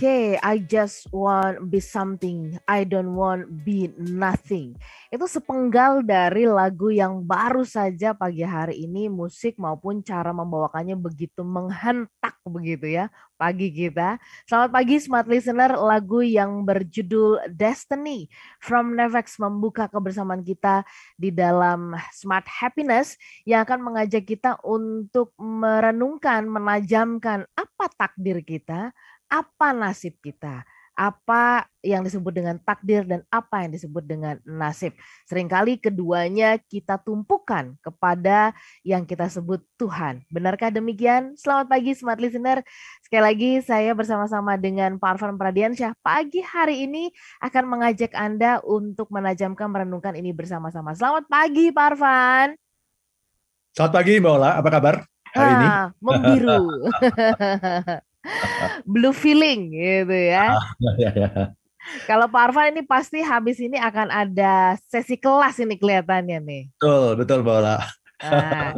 Oke, I just want be something. I don't want be nothing. Itu sepenggal dari lagu yang baru saja pagi hari ini musik maupun cara membawakannya begitu menghentak begitu ya pagi kita. Selamat pagi smart listener, lagu yang berjudul Destiny from Nevex membuka kebersamaan kita di dalam Smart Happiness yang akan mengajak kita untuk merenungkan, menajamkan apa takdir kita, apa nasib kita, apa yang disebut dengan takdir dan apa yang disebut dengan nasib. Seringkali keduanya kita tumpukan kepada yang kita sebut Tuhan. Benarkah demikian? Selamat pagi Smart Listener. Sekali lagi saya bersama-sama dengan Pak Arfan Pradiansyah pagi hari ini akan mengajak Anda untuk menajamkan merenungkan ini bersama-sama. Selamat pagi Pak Arfan. Selamat pagi Mbak Ola, apa kabar hari ini? Ah, membiru. blue feeling gitu ya. Ah, ya, ya. Kalau Pak Arfan ini pasti habis ini akan ada sesi kelas ini kelihatannya nih. Betul, betul Bola. Nah,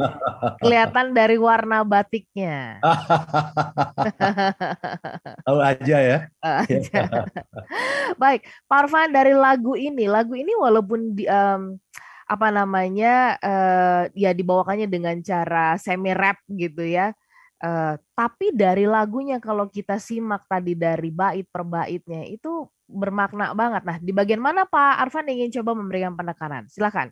kelihatan dari warna batiknya. Tahu aja ya. Aja. Baik, Pak Arfan dari lagu ini, lagu ini walaupun di, um, apa namanya uh, ya dibawakannya dengan cara semi rap gitu ya Uh, tapi dari lagunya kalau kita simak tadi dari bait per baitnya itu bermakna banget. Nah, di bagian mana Pak Arfan ingin coba memberikan penekanan? Silakan.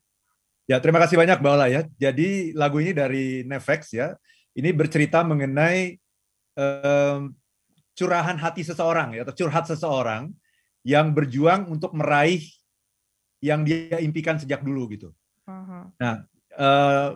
Ya, terima kasih banyak Mbak Ola ya. Jadi lagu ini dari Nevex ya. Ini bercerita mengenai um, curahan hati seseorang ya, atau curhat seseorang yang berjuang untuk meraih yang dia impikan sejak dulu gitu. Uh -huh. Nah, uh,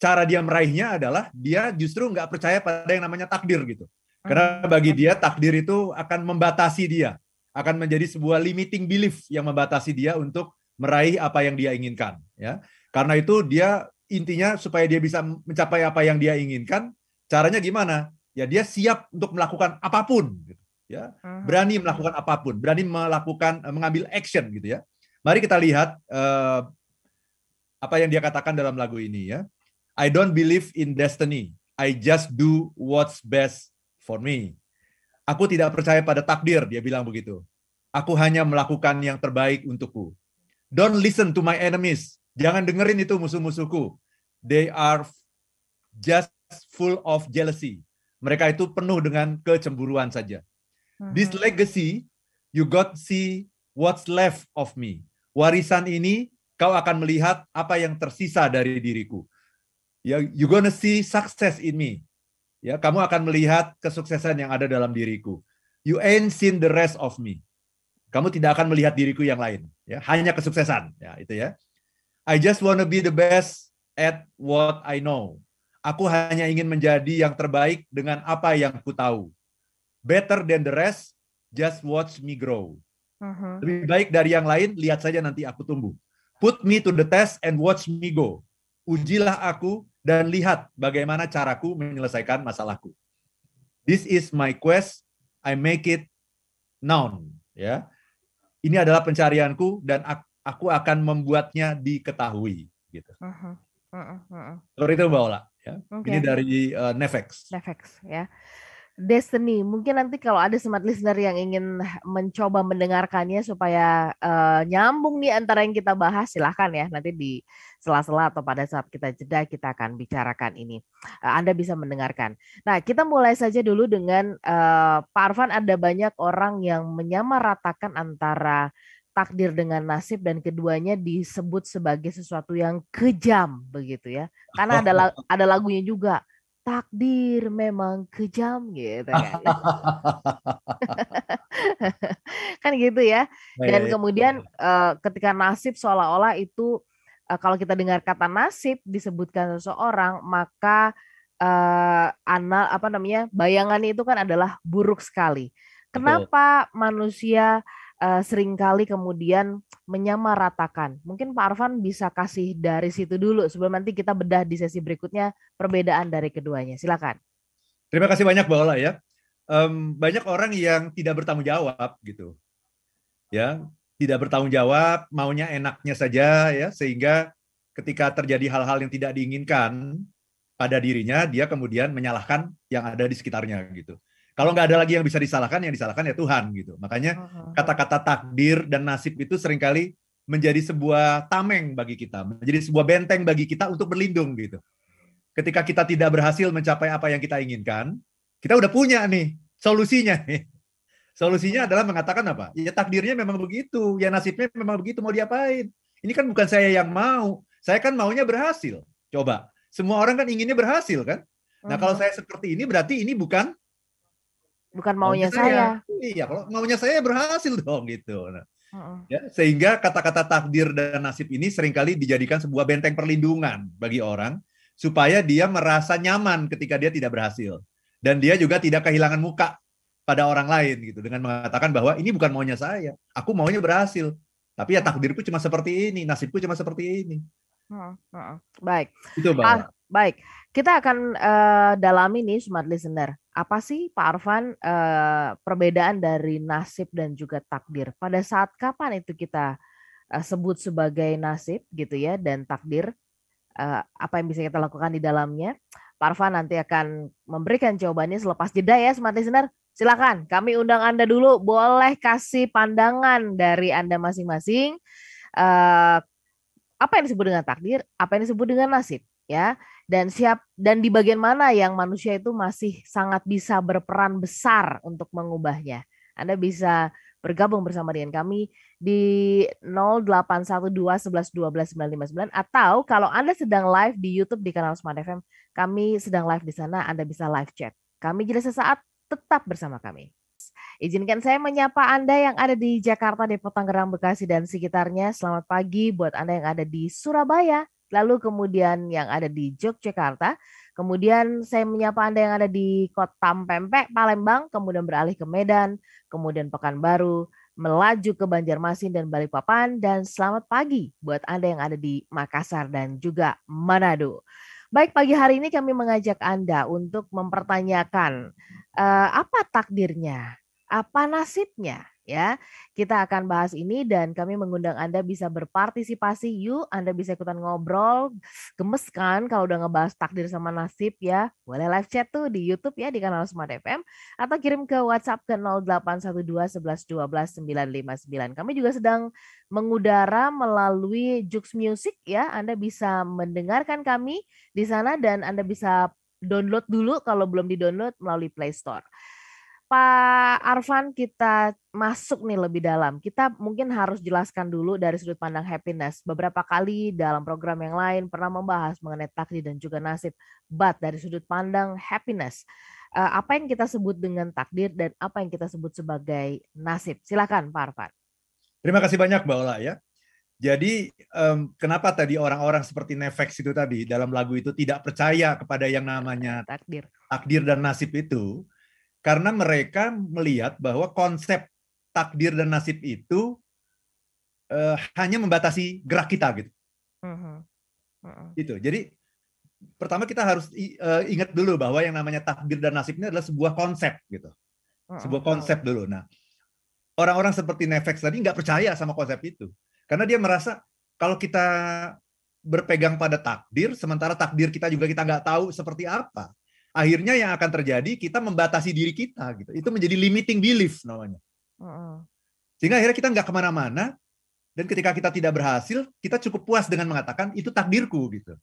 cara dia meraihnya adalah dia justru nggak percaya pada yang namanya takdir gitu. Karena hmm. bagi dia takdir itu akan membatasi dia, akan menjadi sebuah limiting belief yang membatasi dia untuk meraih apa yang dia inginkan. Ya, karena itu dia intinya supaya dia bisa mencapai apa yang dia inginkan, caranya gimana? Ya dia siap untuk melakukan apa pun, gitu, ya hmm. berani melakukan apa pun, berani melakukan mengambil action gitu ya. Mari kita lihat uh, apa yang dia katakan dalam lagu ini ya. I don't believe in destiny. I just do what's best for me. Aku tidak percaya pada takdir, dia bilang begitu. Aku hanya melakukan yang terbaik untukku. Don't listen to my enemies. Jangan dengerin itu musuh-musuhku. They are just full of jealousy. Mereka itu penuh dengan kecemburuan saja. Hmm. This legacy, you got see what's left of me. Warisan ini, kau akan melihat apa yang tersisa dari diriku ya you gonna see success in me. Ya, kamu akan melihat kesuksesan yang ada dalam diriku. You ain't seen the rest of me. Kamu tidak akan melihat diriku yang lain, ya, hanya kesuksesan, ya, itu ya. I just wanna be the best at what I know. Aku hanya ingin menjadi yang terbaik dengan apa yang ku tahu. Better than the rest, just watch me grow. Uh-huh. Lebih baik dari yang lain, lihat saja nanti aku tumbuh. Put me to the test and watch me go. Ujilah aku dan lihat bagaimana caraku menyelesaikan masalahku. This is my quest, I make it known. Ya, ini adalah pencarianku dan aku akan membuatnya diketahui. Gitu. Uh -huh. Uh -huh. Seperti itu Mbak Ola. Ya. Okay. Ini dari uh, Nevex. Nevex ya. Destiny. Mungkin nanti kalau ada smart listener yang ingin mencoba mendengarkannya supaya uh, nyambung nih antara yang kita bahas, silahkan ya. Nanti di sela-sela atau pada saat kita jeda kita akan bicarakan ini. Uh, Anda bisa mendengarkan. Nah, kita mulai saja dulu dengan uh, Pak Arfan. Ada banyak orang yang menyamaratakan antara takdir dengan nasib dan keduanya disebut sebagai sesuatu yang kejam begitu ya. Karena ada ada lagunya juga takdir memang kejam gitu kan. kan gitu ya. Dan kemudian uh, ketika nasib seolah-olah itu uh, kalau kita dengar kata nasib disebutkan seseorang maka uh, ana apa namanya? bayangannya itu kan adalah buruk sekali. Kenapa Betul. manusia uh, sering kali kemudian menyamaratakan. Mungkin Pak Arfan bisa kasih dari situ dulu sebelum nanti kita bedah di sesi berikutnya perbedaan dari keduanya. Silakan. Terima kasih banyak Mbak Ola ya. Um, banyak orang yang tidak bertanggung jawab gitu. Ya, tidak bertanggung jawab, maunya enaknya saja ya sehingga ketika terjadi hal-hal yang tidak diinginkan pada dirinya, dia kemudian menyalahkan yang ada di sekitarnya gitu. Kalau nggak ada lagi yang bisa disalahkan, yang disalahkan ya Tuhan gitu. Makanya kata-kata takdir dan nasib itu sering kali menjadi sebuah tameng bagi kita, menjadi sebuah benteng bagi kita untuk berlindung gitu. Ketika kita tidak berhasil mencapai apa yang kita inginkan, kita udah punya nih solusinya nih. Solusinya adalah mengatakan apa? Ya takdirnya memang begitu, ya nasibnya memang begitu, mau diapain? Ini kan bukan saya yang mau, saya kan maunya berhasil. Coba, semua orang kan inginnya berhasil kan? Nah kalau saya seperti ini berarti ini bukan bukan maunya saya. Iya, kalau maunya saya berhasil dong gitu. Nah, ya, sehingga kata-kata takdir dan nasib ini sering kali dijadikan sebuah benteng perlindungan bagi orang supaya dia merasa nyaman ketika dia tidak berhasil dan dia juga tidak kehilangan muka pada orang lain gitu dengan mengatakan bahwa ini bukan maunya saya, aku maunya berhasil. Tapi ya takdirku cuma seperti ini, nasibku cuma seperti ini. Mhm. Baik. Itu Mbak. Ah, baik. Kita akan eh, dalami nih smart listener. Apa sih Pak Arfan eh, perbedaan dari nasib dan juga takdir? Pada saat kapan itu kita eh, sebut sebagai nasib gitu ya dan takdir? Eh, apa yang bisa kita lakukan di dalamnya? Pak Arfan nanti akan memberikan jawabannya selepas jeda ya smart listener. Silakan, kami undang Anda dulu. Boleh kasih pandangan dari Anda masing-masing. Eh, apa yang disebut dengan takdir? Apa yang disebut dengan nasib? Ya, dan siap dan di bagian mana yang manusia itu masih sangat bisa berperan besar untuk mengubahnya. Anda bisa bergabung bersama dengan kami di 0812111299 atau kalau Anda sedang live di YouTube di kanal Smart FM, kami sedang live di sana, Anda bisa live chat. Kami jeda sesaat, tetap bersama kami. Izinkan saya menyapa Anda yang ada di Jakarta, Depok, Tangerang, Bekasi, dan sekitarnya. Selamat pagi buat Anda yang ada di Surabaya, lalu kemudian yang ada di Yogyakarta. Kemudian saya menyapa Anda yang ada di Kota Pempek, Palembang, kemudian beralih ke Medan, kemudian Pekanbaru, melaju ke Banjarmasin dan Balikpapan, dan selamat pagi buat Anda yang ada di Makassar dan juga Manado. Baik, pagi hari ini kami mengajak Anda untuk mempertanyakan eh, apa takdirnya, apa nasibnya ya. Kita akan bahas ini dan kami mengundang Anda bisa berpartisipasi. Yuk, Anda bisa ikutan ngobrol. Gemes kan kalau udah ngebahas takdir sama nasib ya. Boleh live chat tuh di YouTube ya di kanal Smart FM atau kirim ke WhatsApp ke 0812 11 12 959. Kami juga sedang mengudara melalui Jux Music ya. Anda bisa mendengarkan kami di sana dan Anda bisa download dulu kalau belum di-download melalui Play Store. Pak Arfan kita masuk nih lebih dalam. Kita mungkin harus jelaskan dulu dari sudut pandang happiness. Beberapa kali dalam program yang lain pernah membahas mengenai takdir dan juga nasib. But dari sudut pandang happiness, eh, apa yang kita sebut dengan takdir dan apa yang kita sebut sebagai nasib? Silakan Pak Arfan. Terima kasih banyak Mbak Ola ya. Jadi em, kenapa tadi orang-orang seperti Nefex itu tadi dalam lagu itu tidak percaya kepada yang namanya Takdir. takdir dan nasib itu? Karena mereka melihat bahwa konsep takdir dan nasib itu eh, hanya membatasi gerak kita gitu. Mhm. Mhm. Gitu. Jadi pertama kita harus eh, ingat dulu bahwa yang namanya takdir dan nasib ini adalah sebuah konsep gitu. Sebuah Mhm. konsep dulu. Nah, orang-orang seperti Nefex tadi nggak percaya sama konsep itu. Karena dia merasa kalau kita berpegang pada takdir, sementara takdir kita juga kita nggak tahu seperti apa. Akhirnya yang akan terjadi kita membatasi diri kita gitu. Itu menjadi limiting belief namanya. Sehingga akhirnya kita nggak ke mana-mana dan ketika kita tidak berhasil, kita cukup puas dengan mengatakan itu takdirku gitu.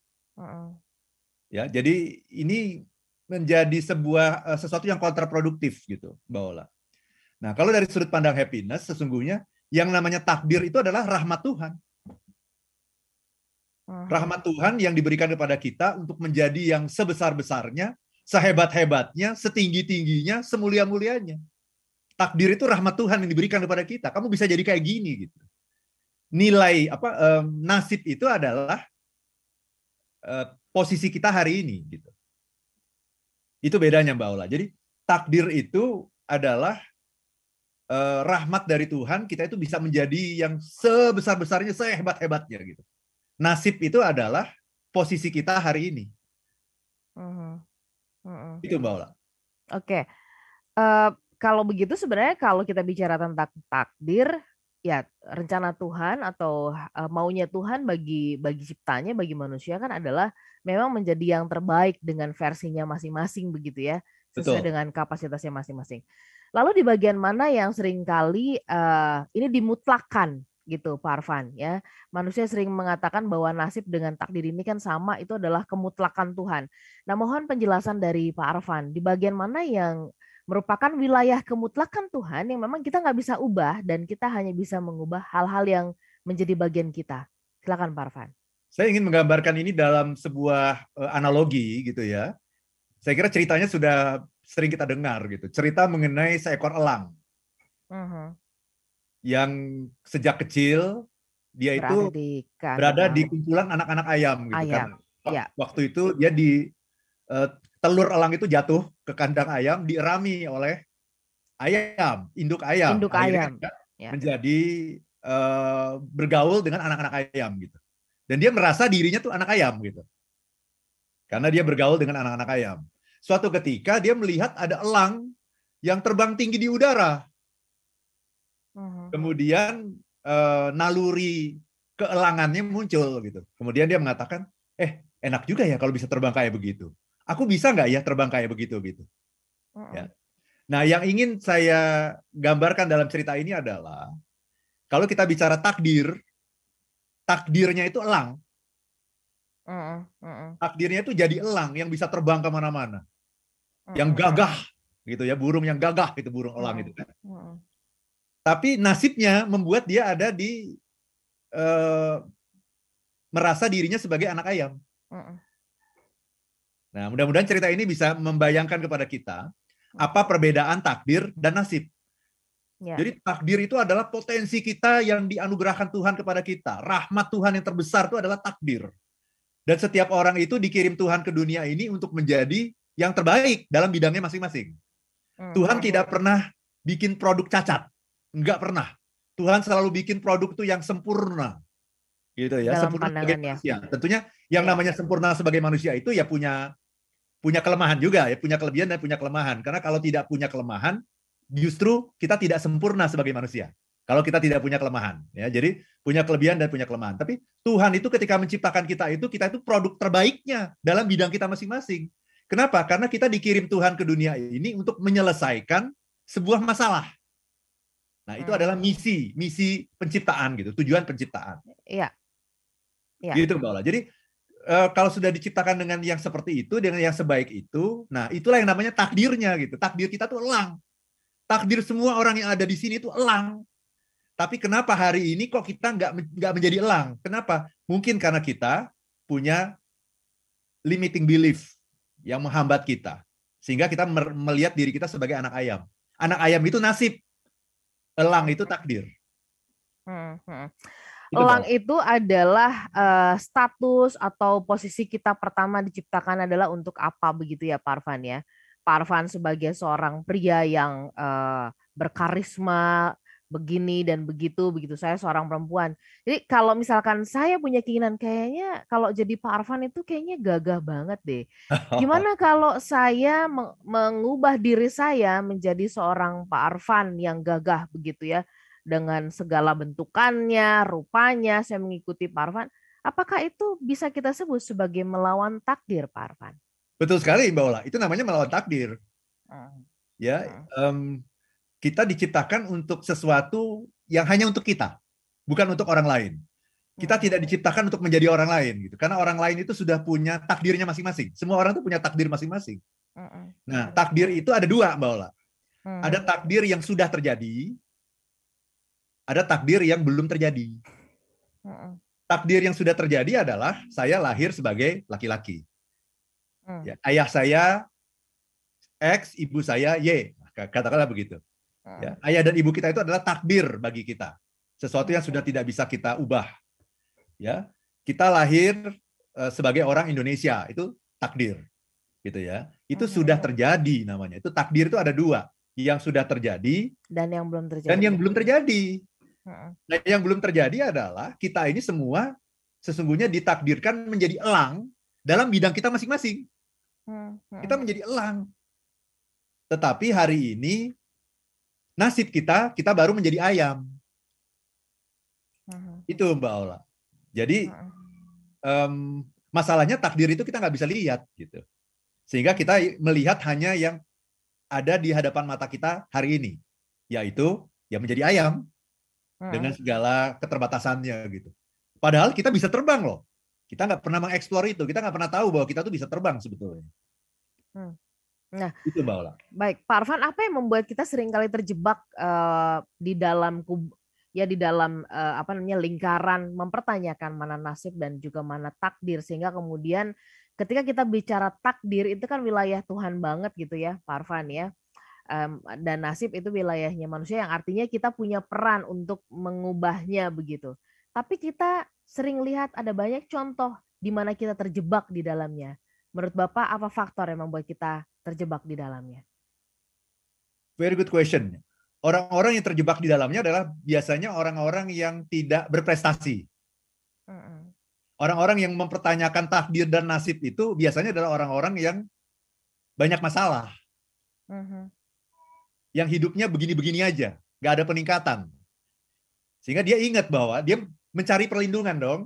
Ya, jadi ini menjadi sebuah eh, sesuatu yang kontraproduktif gitu, Mbak Ola. Nah, kalau dari sudut pandang happiness, sesungguhnya yang namanya takdir itu adalah rahmat Tuhan. Mhm. Rahmat Tuhan yang diberikan kepada kita untuk menjadi yang sebesar-besarnya, sehebat-hebatnya, setinggi-tingginya, semulia-mulianya. Takdir itu rahmat Tuhan yang diberikan kepada kita. Kamu bisa jadi kayak gini gitu. Nilai apa em, nasib itu adalah eh, posisi kita hari ini gitu. Itu bedanya Mbak Ola. Jadi takdir itu adalah eh, rahmat dari Tuhan, kita itu bisa menjadi yang sebesar-besarnya, sehebat-hebatnya gitu. Nasib itu adalah posisi kita hari ini. Mhm. Mhm. Itu Mbak Ola. Oke, Eh, kalau begitu sebenarnya kalau kita bicara tentang takdir, ya rencana Tuhan atau eh, maunya Tuhan bagi bagi ciptanya, bagi manusia kan adalah memang menjadi yang terbaik dengan versinya masing-masing begitu ya. sesuai Betul. dengan kapasitasnya masing-masing. Lalu di bagian mana yang sering kali uh, ini dimutlakan gitu Pak Arfan ya. Manusia sering mengatakan bahwa nasib dengan takdir ini kan sama itu adalah kemutlakan Tuhan. Nah, mohon penjelasan dari Pak Arfan di bagian mana yang merupakan wilayah kemutlakan Tuhan yang memang kita nggak bisa ubah dan kita hanya bisa mengubah hal-hal yang menjadi bagian kita. Silakan Pak Arfan. Saya ingin menggambarkan ini dalam sebuah uh, analogi gitu ya. Saya kira ceritanya sudah sering kita dengar gitu. Cerita mengenai seekor elang. Uh Mhm. -huh yang sejak kecil dia berada itu di berada di kumpulan anak-anak ayam gitu ayam. kan. Ya. Waktu itu dia di uh, telur elang itu jatuh ke kandang ayam dierami oleh ayam, induk ayam. Induk Akhirnya ayam. Ya. Menjadi uh, bergaul dengan anak-anak ayam gitu. Dan dia merasa dirinya tuh anak ayam gitu. Karena dia bergaul dengan anak-anak ayam. Suatu ketika dia melihat ada elang yang terbang tinggi di udara. Kemudian uh, naluri keelangannya muncul gitu. Kemudian dia mengatakan, eh enak juga ya kalau bisa terbang kayak begitu. Aku bisa nggak ya terbang kayak begitu gitu. Mhm. Ya. Nah, yang ingin saya gambarkan dalam cerita ini adalah kalau kita bicara takdir, takdirnya itu elang. Takdirnya itu jadi elang yang bisa terbang ke mana-mana, yang gagah gitu ya, burung yang gagah itu burung elang itu kan. Tapi nasibnya membuat dia ada di eh, merasa dirinya sebagai anak ayam. Mhm. Nah, mudah-mudahan cerita ini bisa membayangkan kepada kita apa perbedaan takdir dan nasib. Ya. Jadi takdir itu adalah potensi kita yang dianugerahkan Tuhan kepada kita. Rahmat Tuhan yang terbesar itu adalah takdir. Dan setiap orang itu dikirim Tuhan ke dunia ini untuk menjadi yang terbaik dalam bidangnya masing-masing. Mhm. Tuhan tidak pernah bikin produk cacat. Enggak pernah. Tuhan selalu bikin produk itu yang sempurna. Gitu ya, Dalam sempurna sebagai pandangannya. manusia. Tentunya yang Ya. namanya sempurna sebagai manusia itu ya punya punya kelemahan juga ya, punya kelebihan dan punya kelemahan. Karena kalau tidak punya kelemahan, justru kita tidak sempurna sebagai manusia. Kalau kita tidak punya kelemahan, ya. Jadi punya kelebihan dan punya kelemahan. Tapi Tuhan itu ketika menciptakan kita itu, kita itu produk terbaiknya dalam bidang kita masing-masing. Kenapa? Karena kita dikirim Tuhan ke dunia ini untuk menyelesaikan sebuah masalah. Nah, itu Hmm. adalah misi, misi penciptaan gitu, tujuan penciptaan. Iya. Iya. Gitu, Mbak Ola. Jadi eh, kalau sudah diciptakan dengan yang seperti itu, dengan yang sebaik itu, nah itulah yang namanya takdirnya gitu. Takdir kita tuh elang. Takdir semua orang yang ada di sini itu elang. Tapi kenapa hari ini kok kita nggak nggak menjadi elang? Kenapa? Mungkin karena kita punya limiting belief yang menghambat kita, sehingga kita melihat diri kita sebagai anak ayam. Anak ayam itu nasib, elang itu takdir. Mhm. Itu, Elang itu adalah eh, status atau posisi kita pertama diciptakan adalah untuk apa begitu ya Pak Arfan ya. Pak Arfan sebagai seorang pria yang eh, berkarisma begini dan begitu begitu saya seorang perempuan. Jadi kalau misalkan saya punya keinginan kayaknya kalau jadi Pak Arfan itu kayaknya gagah banget deh. Gimana kalau saya meng- mengubah diri saya menjadi seorang Pak Arfan yang gagah begitu ya dengan segala bentukannya, rupanya saya mengikuti Pak Arfan. Apakah itu bisa kita sebut sebagai melawan takdir Pak Arfan? Betul sekali Mbak Ola, itu namanya melawan takdir. ya em, kita diciptakan untuk sesuatu yang hanya untuk kita bukan untuk orang lain kita Hmm. tidak diciptakan untuk menjadi orang lain gitu karena orang lain itu sudah punya takdirnya masing-masing semua orang itu punya takdir masing-masing nah takdir itu ada dua mbak Ola Hmm. ada takdir yang sudah terjadi ada takdir yang belum terjadi Hmm. takdir yang sudah terjadi adalah saya lahir sebagai laki-laki Hmm. ya, ayah saya X ibu saya Y katakanlah begitu Hmm. Ya, ayah dan ibu kita itu adalah takdir bagi kita. Sesuatu yang sudah tidak bisa kita ubah. Ya. Kita lahir eh, sebagai orang Indonesia, itu takdir. Gitu ya. Itu sudah terjadi namanya. Itu takdir itu ada dua, yang sudah terjadi Dan yang belum terjadi. dan yang belum terjadi. Nah, yang belum terjadi adalah kita ini semua sesungguhnya ditakdirkan menjadi elang dalam bidang kita masing-masing. Hmm. Hmm. Kita menjadi elang. Tetapi hari ini nasib kita kita baru menjadi ayam. Hmm. Itu Mbak Ola. Jadi Hmm. em, masalahnya takdir itu kita nggak bisa lihat gitu. Sehingga kita melihat hanya yang ada di hadapan mata kita hari ini, yaitu ya menjadi ayam hmm. dengan segala keterbatasannya gitu. Padahal kita bisa terbang loh. Kita nggak pernah mengeksplor itu. Kita nggak pernah tahu bahwa kita tuh bisa terbang sebetulnya. Hmm. Nah, itu Mbak Ola. Baik, Pak Arfan, apa yang membuat kita sering kali terjebak uh, di dalam kub, ya di dalam uh, apa namanya lingkaran mempertanyakan mana nasib dan juga mana takdir sehingga kemudian ketika kita bicara takdir itu kan wilayah Tuhan banget gitu ya, Pak Arfan ya. Um, dan nasib itu wilayahnya manusia yang artinya kita punya peran untuk mengubahnya begitu. Tapi kita sering lihat ada banyak contoh di mana kita terjebak di dalamnya. Menurut Bapak apa faktor yang membuat kita terjebak di dalamnya? Very good question. Orang-orang yang terjebak di dalamnya adalah biasanya orang-orang yang tidak berprestasi. Orang-orang yang mempertanyakan takdir dan nasib itu biasanya adalah orang-orang yang banyak masalah. Uh-huh. Yang hidupnya begini-begini aja, nggak ada peningkatan. Sehingga dia ingat bahwa dia mencari perlindungan dong.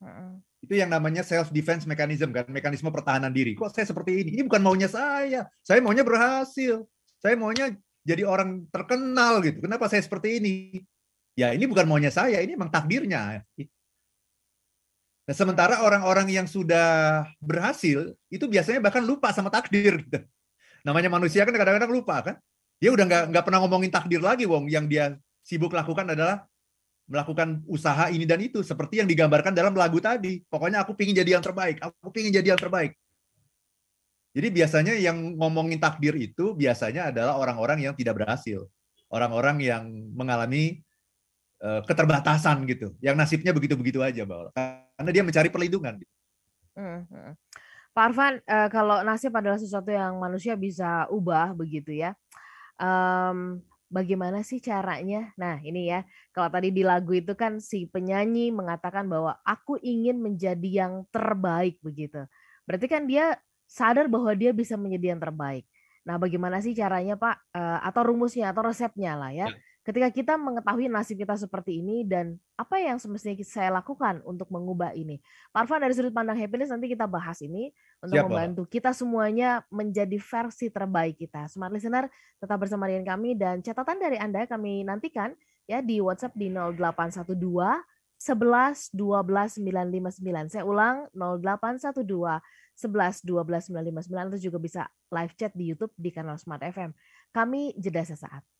Uh-uh. Itu yang namanya self defense mechanism kan, mekanisme pertahanan diri. Kok saya seperti ini? Ini bukan maunya saya. Saya maunya berhasil. Saya maunya jadi orang terkenal gitu. Kenapa saya seperti ini? Ya ini bukan maunya saya, ini memang takdirnya. Nah, sementara orang-orang yang sudah berhasil itu biasanya bahkan lupa sama takdir. Gitu. Namanya manusia kan kadang-kadang lupa kan. Dia udah nggak nggak pernah ngomongin takdir lagi, wong. Yang dia sibuk lakukan adalah melakukan usaha ini dan itu seperti yang digambarkan dalam lagu tadi. Pokoknya aku pingin jadi yang terbaik, aku pingin jadi yang terbaik. Jadi biasanya yang ngomongin takdir itu biasanya adalah orang-orang yang tidak berhasil, orang-orang yang mengalami uh, keterbatasan gitu, yang nasibnya begitu-begitu aja, Mbak Karena dia mencari perlindungan. Gitu. Hmm. Pak Arfan, uh, kalau nasib adalah sesuatu yang manusia bisa ubah begitu ya. Um, bagaimana sih caranya? Nah, ini ya, kalau tadi di lagu itu kan si penyanyi mengatakan bahwa aku ingin menjadi yang terbaik begitu. Berarti kan dia sadar bahwa dia bisa menjadi yang terbaik. Nah, bagaimana sih caranya, Pak? Uh, atau rumusnya atau resepnya lah ya. Ketika kita mengetahui nasib kita seperti ini dan apa yang semestinya saya lakukan untuk mengubah ini. Pak Arfan dari sudut pandang happiness nanti kita bahas ini untuk Siap, membantu kita semuanya menjadi versi terbaik kita. Smart listener tetap bersama dengan kami dan catatan dari Anda kami nantikan ya di WhatsApp di 0812 11 12 959. Saya ulang 0812 11 12 959 itu juga bisa live chat di YouTube di kanal Smart FM. Kami jeda sesaat.